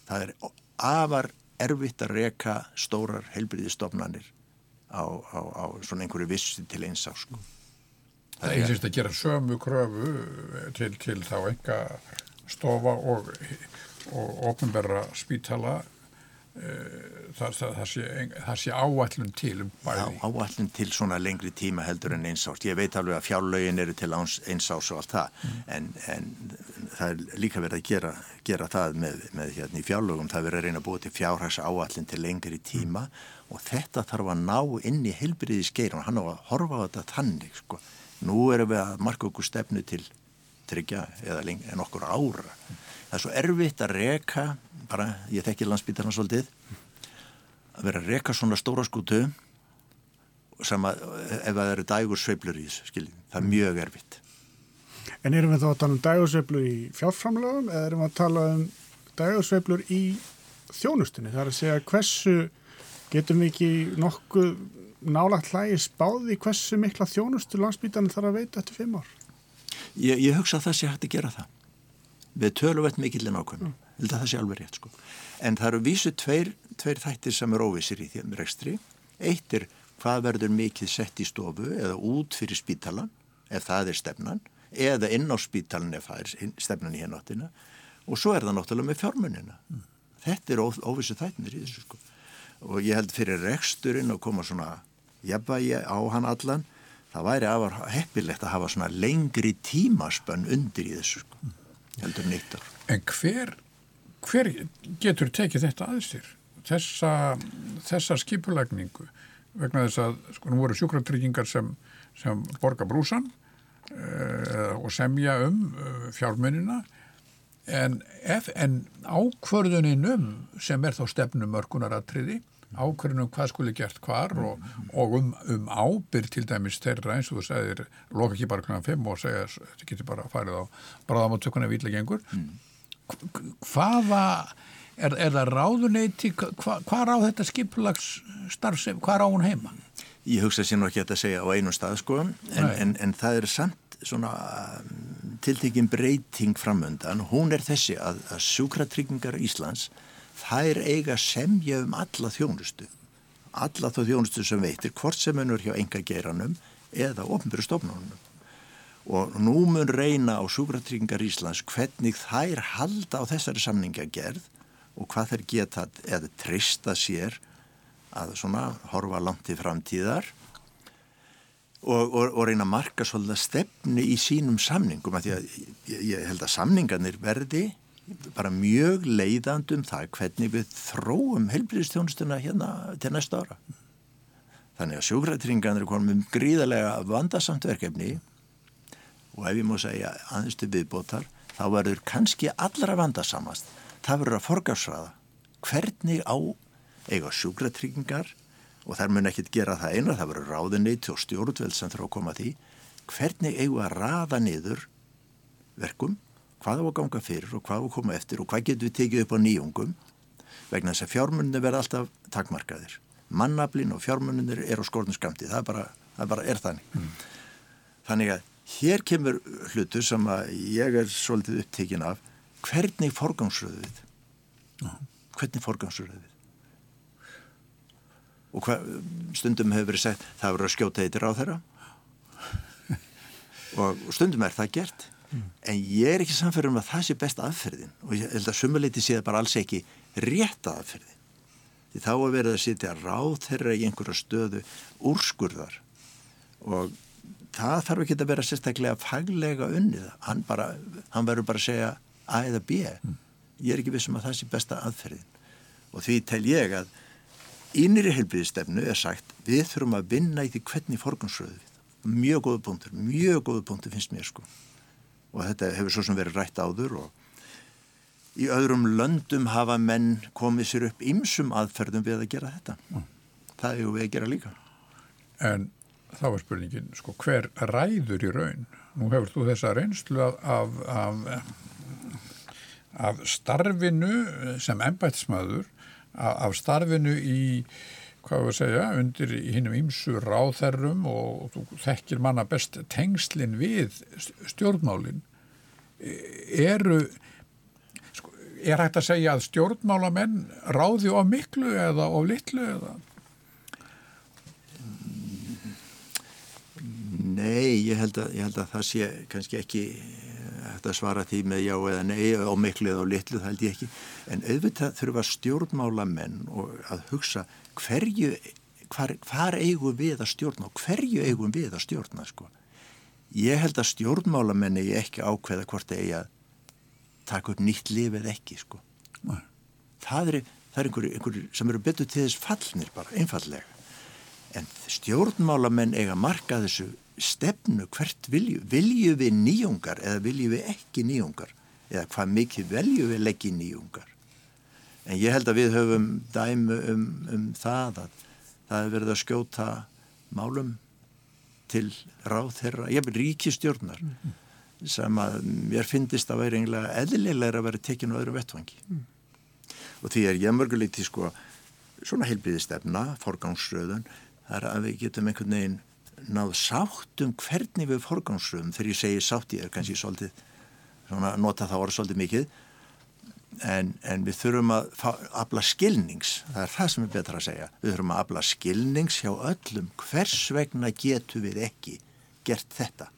það er afar erfitt að reka stórar heilbriðistofnanir á, á, á svona einhverju vissi til eins á sko.
Það er einhverjast að gera sömu kröfu til, til þá enga stofa og, og ofnberra spítala Eh, það, það, það, sé, það sé áallun til um bæði.
Já, áallun til svona lengri tíma heldur en eins ást. Ég veit alveg að fjárlögin eru til eins ást og allt það, mm. en, en það er líka verið að gera, gera það með, með hérna í fjárlögum, það verið að reyna að búa til fjárhags áallun til lengri tíma mm. Og þetta þarf að ná inn í heilbriði skeir og hann á að horfa á þetta þannig, sko. Nú erum við að marka okkur stefnu til tryggja eða leng, en okkur ára. Það er svo erfitt að reka bara, ég þekki landsbítarna svolítið að vera að reka svona stóra skútu sem að ef það eru dægur sveiflur í þessu, skiljið, það er mjög erfitt
En erum við þá að tala um dægursveiflur í fjárframlögum eða erum við að tala um dægursveiflur í þjónustunni? Það er að segja hversu getum við ekki nokkuð nálagt hlægi spáði hversu mikla þjónustu landsbítarnir þarf að veita eftir fimm ár?
Ég, ég hugsa að það sé hægt að gera það. Við tölum veit mikillin ákveðum mm. það sé alveg rétt sko. En það eru vísu tveir, tveir þættir sem er óvissir í þeim rekstri. Eitt er hvað verður mikið sett í stofu eða út fyrir spítalan ef það er stefnan eða inn á spítalan ef það er stefnan í hennáttina og svo er það náttúrulega með fjármunina. Mm. þetta er óvissu þættinir í þessu sko og ég held fyrir reksturinn að koma svona jafnvægi á hann allan það væri afar heppilegt að hafa svona lengri tímaspönn undir í þessu sko heldur nýttar.
En hver, hver getur tekið þetta aðeins þér? Þessa, þessa skipulagningu vegna þess að sko nú voru sjúkratryggingar sem, sem borga brúsan uh, og semja um uh, fjármunina en, ef, en ákvörðuninum sem er þá stefnum örkunaratriði ákvörðunum hvað skuli gert hvar og, og um, um ábyrg til dæmis þeirra eins og þú segir loka ekki bara kl. 5 og segja þetta getur bara farið á bráðamáttökunni vitlegengur mm. hvaða er, er það ráðuneyti hva, hvað ráð þetta skiplags starfsef, hvað ráð hún heima?
Ég hugsa sér nú ekki að segja á einu stað sko en, en, en það er samt svona um, tiltekinn breyting framöndan, hún er þessi að, að sjúkratryggingar Íslands þær eiga semja um alla þjónustu alla þá þjónustu sem veitir hvort sem henur hjá enga geiranum eða ofnbyrju stofnunum. Og nú mun reyna á Súkratryggingar Íslands hvernig þær halda á þessari samninga gerð og hvað þær geta eða trista sér að svona horfa langt í framtíðar og, og, og reyna að marka svolítið stefni í sínum samningum að því að ég, ég held að samningarnir verði bara mjög leiðandum það hvernig við þróum helbriðstjónustuna hérna til næsta ára. Þannig að sjúkrætringarnir er komið um gríðarlega vandasamt verkefni og ef ég má segja aðeinstu viðbótar þá verður kannski allra vandasamast. Það verður að forgarsraða hvernig á eiga sjúkrætringar og þær mun ekkit gera það eina, það verður ráðinni og stjórnveld sem þurfa að koma því hvernig eiga að raða niður verkum hvað á að ganga fyrir og hvað á að koma eftir og hvað getur við tekið upp á nýjungum vegna þess að fjármunni verða alltaf takmarkaðir. Mannablin og fjármunni er á skornum skamti, það er bara, það bara er þannig. Mm. Þannig að hér kemur hlutu sem að ég er svolítið upptekinn af hvernig forgangsröðuð uh. hvernig forgangsröðuð og hva, stundum hefur verið sagt það verður að skjóta eitthvað á þeirra og stundum er það gert. Mm. en ég er ekki samferður um að það sé best aðferðin. Og ég held að sumuleiti sé það bara alls ekki rétt aðferðin. Því þá að verða að sitja ráð þeirra í einhverja stöðu úrskurðar. Og það þarf ekki að vera sérstaklega faglega unnið, hann, bara, hann verður bara að segja A eða B. Mm. ég er ekki vissum að það sé besta aðferðin. Og því tel ég að innri helbriðistefnu er sagt við þurfum að vinna í því hvernig forgansröðu við mjög góðu punktur, mjög góðu punktur finnst mér sko og þetta hefur svo sem verið rætt áður og í öðrum löndum hafa menn komið sér upp ymsum aðferðum við að gera þetta. Mm. Það ju við að gera líka.
En þá er spurningin, sko, hver ræður í raun? Nú hefur þú þessa reynslu af, af, af starfinu sem ennbættismæður, af, starfinu í hvað við segja, undir hinnum ímsu ráþerrum og þú þekkir manna best tengslinn við stjórnmálinn eru sko, er hægt að segja að stjórnmálamenn ráði of miklu eða of litlu eða?
Nei, ég held að, ég held að það sé kannski ekki að svara því með já eða nei á miklu eða á litlu, það held ég ekki en auðvitað þurfa stjórnmálamenn að hugsa hverju, hvar, hvar eigum við að stjórna og hverju eigum við að stjórna sko. Ég held að stjórnmálamenni ég ekki ákveða hvort það eigi að taka upp nýtt lif eða ekki sko. Það er, er einhverju einhver sem eru betur til þess fallnir bara, einfallega. En stjórnmálamenn eiga marka þessu stefnu hvert vilju. Vilju við nýjungar eða vilju við ekki nýjungar? Eða hvað mikið velju við leggja nýjungar? En ég held að við höfum dæmu um, um það að það hefur verið að skjóta málum til ráð þeirra, ég er ríkistjórnar mm -hmm. sem að mér finnist að vera eiginlega eðlilega að vera tekinu á öðru vettvangi. Mm. Og því er ég mörguleiti sko svona heilbíðistefna, forgámsröðun, það er að við getum einhvern veginn náð sátt um hvernig við forgámsröðum, þegar ég segi sátt ég er kannski svolítið, svona nota það orð svolítið mikið, en, en við þurfum að afla skilnings, það er það sem er betra að segja. Við þurfum að afla skilnings hjá öllum. Hvers vegna getur við ekki gert þetta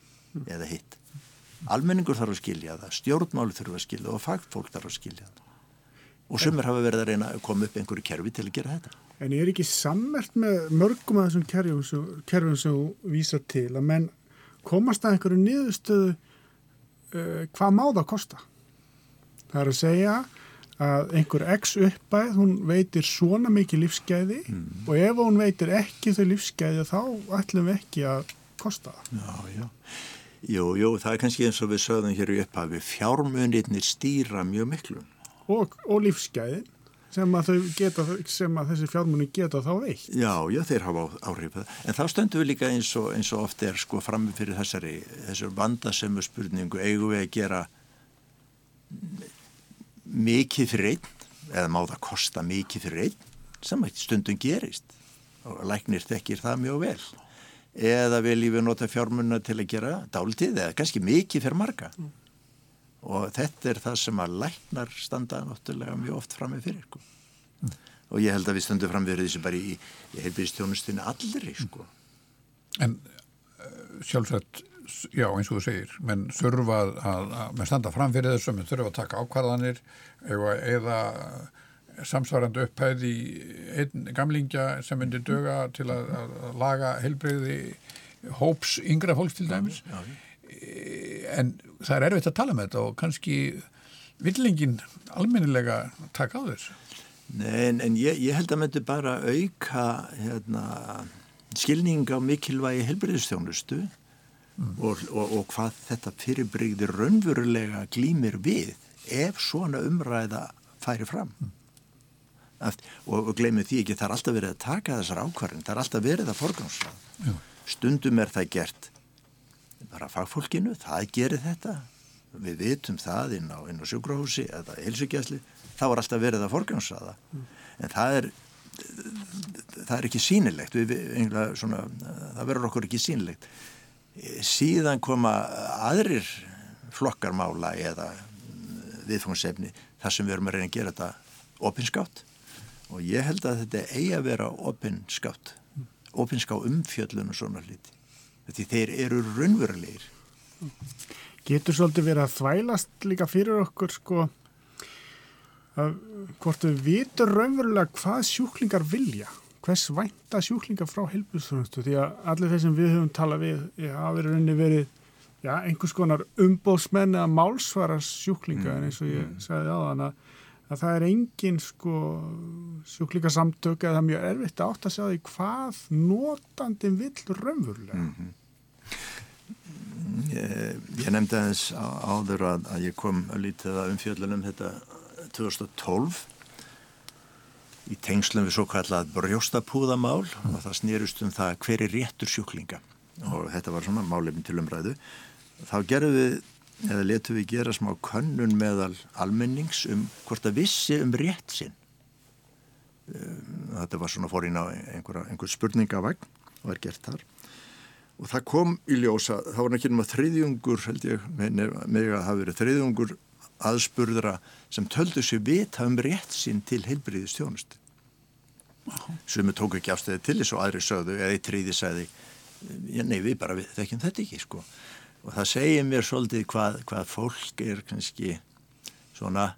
eða hitt? Almenningur þarf að skilja það stjórnmáli þurfa að skilja það og fagfólk þarf að skilja það. Og sumir hafa verið að reyna að koma upp einhverju kerfi til að gera þetta
En ég er ekki sammert með mörgum af þessum kerfum, kerfum sem þú vísar til að menn komast að einhverju niðurstöðu uh, hvað má það kosta Það er að segja að einhver x uppæð, hún veitir svona mikið lífsgæði mm. og ef hún veitir ekki þau lífsgæði þá ætlum við ekki að kosta það.
Já, já. Jú, jú, það er kannski eins og við sögðum hér í upphafi, fjármunirnir stýra mjög miklu.
Og, og lífsgæðin sem að, geta, sem að þessi fjármunni geta þá veitt.
Já, já, þeir hafa áhrif. En þá stöndum við líka eins og, eins og oft er sko frammi fyrir þessari, þessari vandasömmu spurningu, eigum við að gera mikið fyrir einn, eða má það kosta mikið fyrir einn, sem stundum gerist. Og læknir þekkir það mjög vel eða viljum við nota fjármunna til að gera dálitið eða kannski mikið fyrir marga mm. Og þetta er það sem að læknar standa náttúrulega mjög oft fram með fyrir sko. mm. og ég held að við stöndum fram með þessu bara í, í heilbíðistjónustinni allri sko.
En uh, sjálfsagt já eins og þú segir, menn þurfa að, að, að standa fram fyrir þessu, menn þurfa að taka ákvarðanir eða, eða samsvarandi upphæð í einn gamlingja sem myndir döga til að, að laga helbreyði hóps yngra fólks til dæmis já, já. En það er erfitt að tala með þetta og kannski villingin almennilega taka á þessu?
Nei, en, en ég, ég held að myndi bara auka hérna, skilning á mikilvægi helbreyðistjónustu mm. og, og, og hvað þetta fyrirbrygði raunverulega glýmir við ef svona umræða færi fram. Mm. Og, og glemum því ekki, það er alltaf verið að taka þessar ákvarðin, það er alltaf verið að forgámsa stundum er það gert bara fagfólkinu, það gerir þetta. Við vitum það inn á, á sjúkrahúsi eða helsugjæsli þá er alltaf verið að forgámsa það mm. en það er það er ekki sínilegt við, við, svona, það verður okkur ekki sínilegt síðan koma aðrir flokkarmála eða viðfóngsefni þar sem við erum að reyna að gera þetta opinskátt og ég held að þetta eigi að vera opinskátt opinská umfjöllun og svona hluti því þeir eru raunverulegir
Getur svolítið verið að þvælast líka fyrir okkur sko að hvort við vitur raunverulega hvað sjúklingar vilja hvers vænta sjúklingar frá helbúðsþjónustu því að allir þeir sem við höfum talað við hafa verið rauninni verið já, einhvers konar umbóðsmenn eða málsvara sjúklinga mm, en eins og ég mm. sagði á þann að að það er engin sko sjúklíkasamtök eða það er mjög erfitt að átt að segja því hvað notandin vill raunverulega mm -hmm.
Ég, ég nefndi aðeins áður að, að ég kom að lítið að umfjöldunum þetta 2012 í tengslum við svo kallað brjóstapúðamál mm. og það snýrust um það hver er réttur sjúklinga og þetta var svona málefn til umræðu þá gerðum við eða letum við gera smá könnun meðal almennings um hvort að vissi um rétt sinn. Um, þetta var svona fórin á einhver, einhver spurningavagn og er gert þar. Og það kom í ljósa, þá var náttúrulega þriðjungur held ég með að hafa verið þriðjungur aðspurðra sem töldu sér vita um rétt sinn til heilbriðistjónust sem við tóku ekki afstæði til þess og aðri sögðu eða eitt tríði segði nei við bara þekkjum þetta ekki sko og það segir mér svolítið hvað, hvað fólk er kannski svona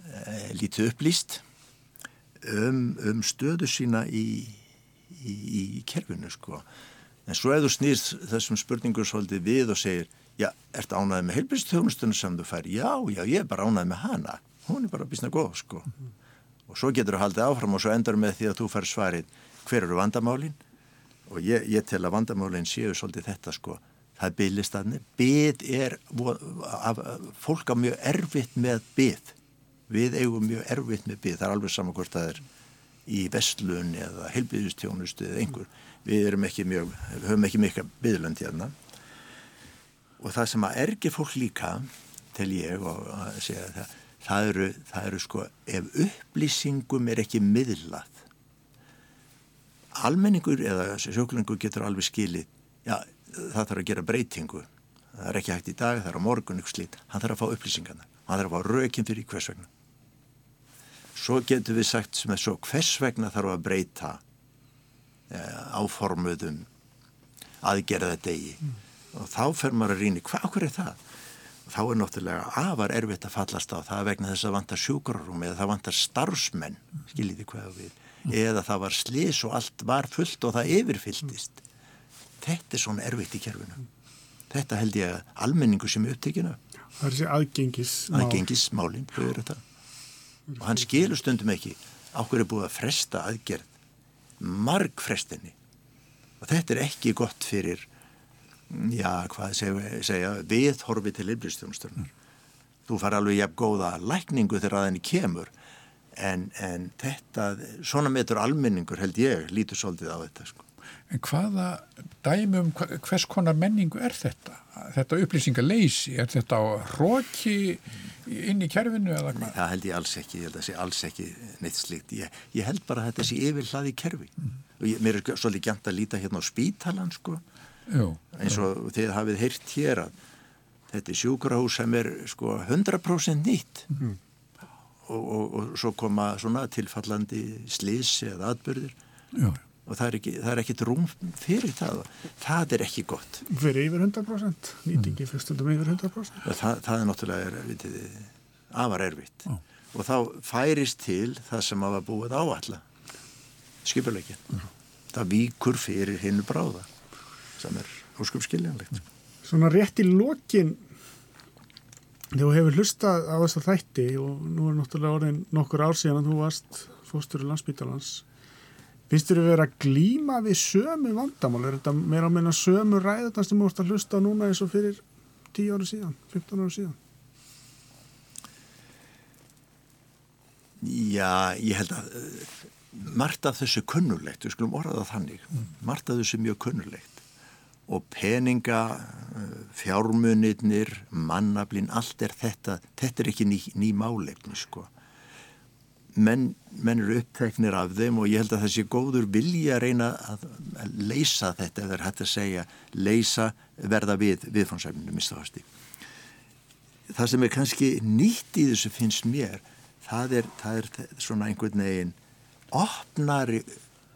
e, lítið upplýst um, um stöðu sína í, í, í kerfinu sko. En svo ef þú snýrst þessum spurningur svolítið við og segir já, ert ánaðið með heilbjörnstjónustunum sem þú fær? Já, já, ég er bara ánaðið með hana. Hún er bara bísna góð sko. Mm -hmm. Og svo getur þú haldið áfram og svo endar með því að þú fær svarið hver eru vandamálinn? Og ég, ég tel að vandamálinn séu svolítið þetta sko það er bygglistarnir. Byggð er, fólk á mjög erfitt með byggð. Við eigum mjög erfitt með byggð. Það er alveg saman hvort það er í vestlun eða heilbygðustjónustu eða einhver. Við erum ekki mjög, við höfum ekki mikla byggðlönd hérna. Og það sem að ergir fólk líka, tel ég og að segja það, það eru, það eru sko, ef upplýsingum er ekki miðlað, almenningur eða sjóklingur getur alveg skilið, já, það þarf að gera breytingu. Það er ekki hægt í dag, það er á morgun ykkur slít hann þarf að fá upplýsingarna hann þarf að fá rökinn fyrir hvers vegna. Svo getur við sagt sem er svo hvers vegna þarf að breyta eh, áformuðum aðgerða degi mm. og þá fer maður að rýna hvað okkur er það? Þá er náttúrulega afar erfitt að fallast á það vegna þess að vantar sjúkrarum eða það vantar starfsmenn skiljiði hvað við mm. eða það var slis og allt var fullt og það yfirfylltist þetta er svona erfitt í kerfinu. Þetta held ég að almenningu sem er upptekinu
það er þessi aðgengismál.
Aðgengismálin og hann skilur stundum ekki áhverju er búið að fresta aðgerð marg frestinni og þetta er ekki gott fyrir já, hvað segja, segja við horfi til heilbristjónusturnar. Þú far alveg jafn góða lækningu þegar að henni kemur en, en þetta, svona metur almenningur held ég, lítur svolítið á þetta sko.
En hvaða dæmum, hvers konar menningu er þetta? Þetta upplýsingaleysi, er þetta á hróki inn í kerfinu eða hvað?
Það held ég alls ekki, ég held að það sé alls ekki neitt slikt. Ég, ég held bara að þetta sé yfir hlaði kerfi. Mm. Og ég, mér er svolítið gænt að líta hérna á spítalan sko. Jú. Eins og þið hafið heyrt hér að þetta er sjúkrahús sem er sko 100% nýtt. Mm. Og, og, og svo koma svona tilfallandi slísi eða atbyrðir. Jú og það er, ekki, það er ekkit rúm fyrir það það er ekki gott
fyrir yfir 100% nýtingi mm. fyrstöldum yfir 100%
það, það er náttúrulega er, vitið, afar erfitt oh. og þá færist til það sem hafa búið áalla skipurleikin mm. það víkur fyrir hinnu bráða sem er ósköpskiljanlegt mm.
Svona rétt í lokin þú hefur hlustað á þessa þætti og nú er náttúrulega orðin nokkur ár síðan að þú varst fóstur í landsbytalans Finnst þér að vera að glíma við sömu vandamál? Er þetta meira að minna sömu ræðarna sem þú ætti að hlusta núna eins og fyrir 10 ára síðan, 15 ára síðan?
Já, ég held að uh, margt af þessu kunnulegt, við skulum orða það þannig, mm. margt af þessu mjög kunnulegt og peninga, uh, fjármunirnir, mannablin, allt er þetta, þetta er ekki ný, ný málefni sko menn, menn eru uppteknir af þeim og ég held að sé góður vilja reyna að leysa þetta eða hægt að segja leysa verða við viðfónsæfninu mistafasti. Það sem er kannski nýtt í þessu finnst mér það er, það er svona einhvern veginn opnari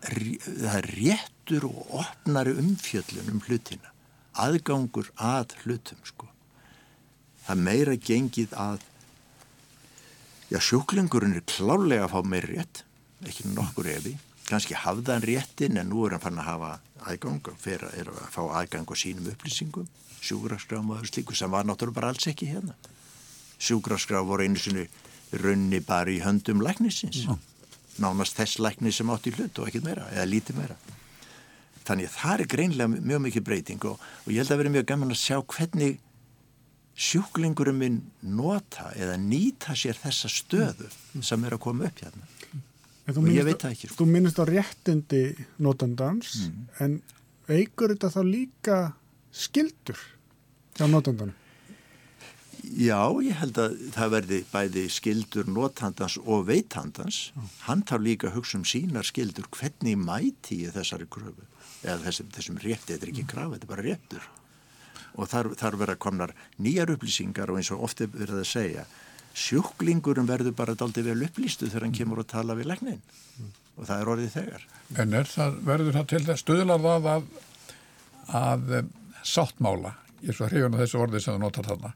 það er réttur og opnari umfjöllun um hlutina aðgangur að hlutum sko það meira gengið að Já, sjúklingurinn er klálega að fá meir rétt, ekki nokkur efi. Kanski hafða hann réttin en nú er hann fann að hafa aðgang fyrir að fá aðgang og sínum upplýsingum. Sjúkraskraf og öðru slíku sem var náttúrulega bara alls ekki hérna. Sjúkraskraf voru einu sinni runni bara í höndum læknisins. Já. Nánast þess læknis sem átt í hlut og ekkit meira, eða lítið meira. Þannig að það er greinlega mjög mikið breyting og, og ég held að vera mjög gaman að sjá hvernig sjúklingurum minn nota eða nýta sér þessa stöðu mm. sem er að koma upp hérna og ég veit það ekki
sko. Þú minnist á réttindi notandans mm. en eigur þetta þá líka skildur hjá notandan?
Já, ég held að það verði bæði skildur notandans og veitandans mm. hann tar líka að hugsa um sínar skildur hvernig mæti ég þessari kröfu eða þessum, þessum rétti, þetta er ekki kraf, þetta er bara réttur og þar, þar verða komnar nýjar upplýsingar og eins og ofte verða að segja sjúklingurum verður bara daldi vel upplýstu þegar hann kemur að tala við legnin mm. og það er orðið þegar.
En er það, verður það til það stuðlar það að, að um, sáttmála, ég er svo hrifun á þessu orðið sem þú notar þarna,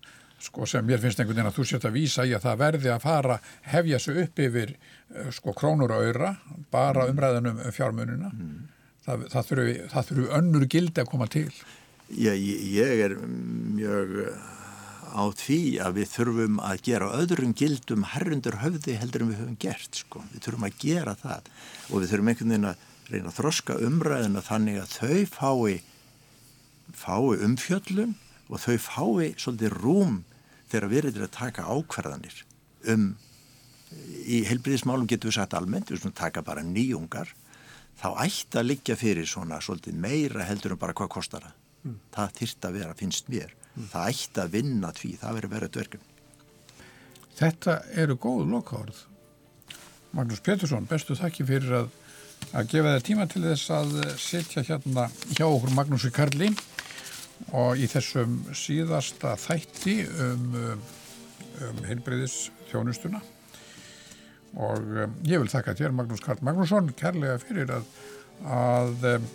sko sem ég finnst einhvern veginn að þú sést að vísa í að það verði að fara, hefja sig upp yfir uh, sko krónur og öyra, bara mm. umræðunum fjármununa, mm. það, það þurfu önnur gildi að koma til.
Já, ég er mjög eh, á því að við þurfum að gera öðrum gildum herrundur höfði heldur en við höfum gert sko. Við þurfum að gera það og við þurfum einhvern veginn að reyna að þroska umræðina þannig að þau fái, fái umfjöllum og þau fái svolítið rúm þegar við erum að taka ákvarðanir um, í helbriðismálum getur við sagt almennt, við taka bara nýjungar, þá ætti að liggja fyrir svona svolítið meira heldur en bara hvað kostar það mm. það þýrt að vera, finnst mér. Mm. það ætti að vinna því, það verður verið dverkun
Þetta eru góð lokáðurð Magnús Petursson, bestu þakki fyrir að, að gefa þér tíma til þess að setja hérna hjá okkur Magnúsi Karli. Og í þessum síðasta þætti um, um heilbreyðis þjónustuna og um, ég vil þakka þér Magnús Karl Magnússon kærlega fyrir að, að um,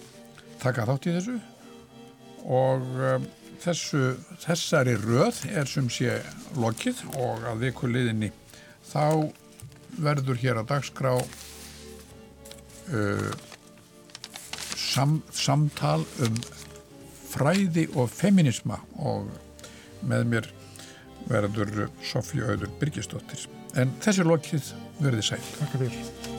taka þátt í þessu og um, þessu, þessari röð er sem sé lokið og að viku liðinni þá verður hér að dagskrá uh, sam, samtal um fræði og feminisma og með mér verður Sofí Auður Byrkistóttir en þessi lokið verði sæl.
Takk fyrir.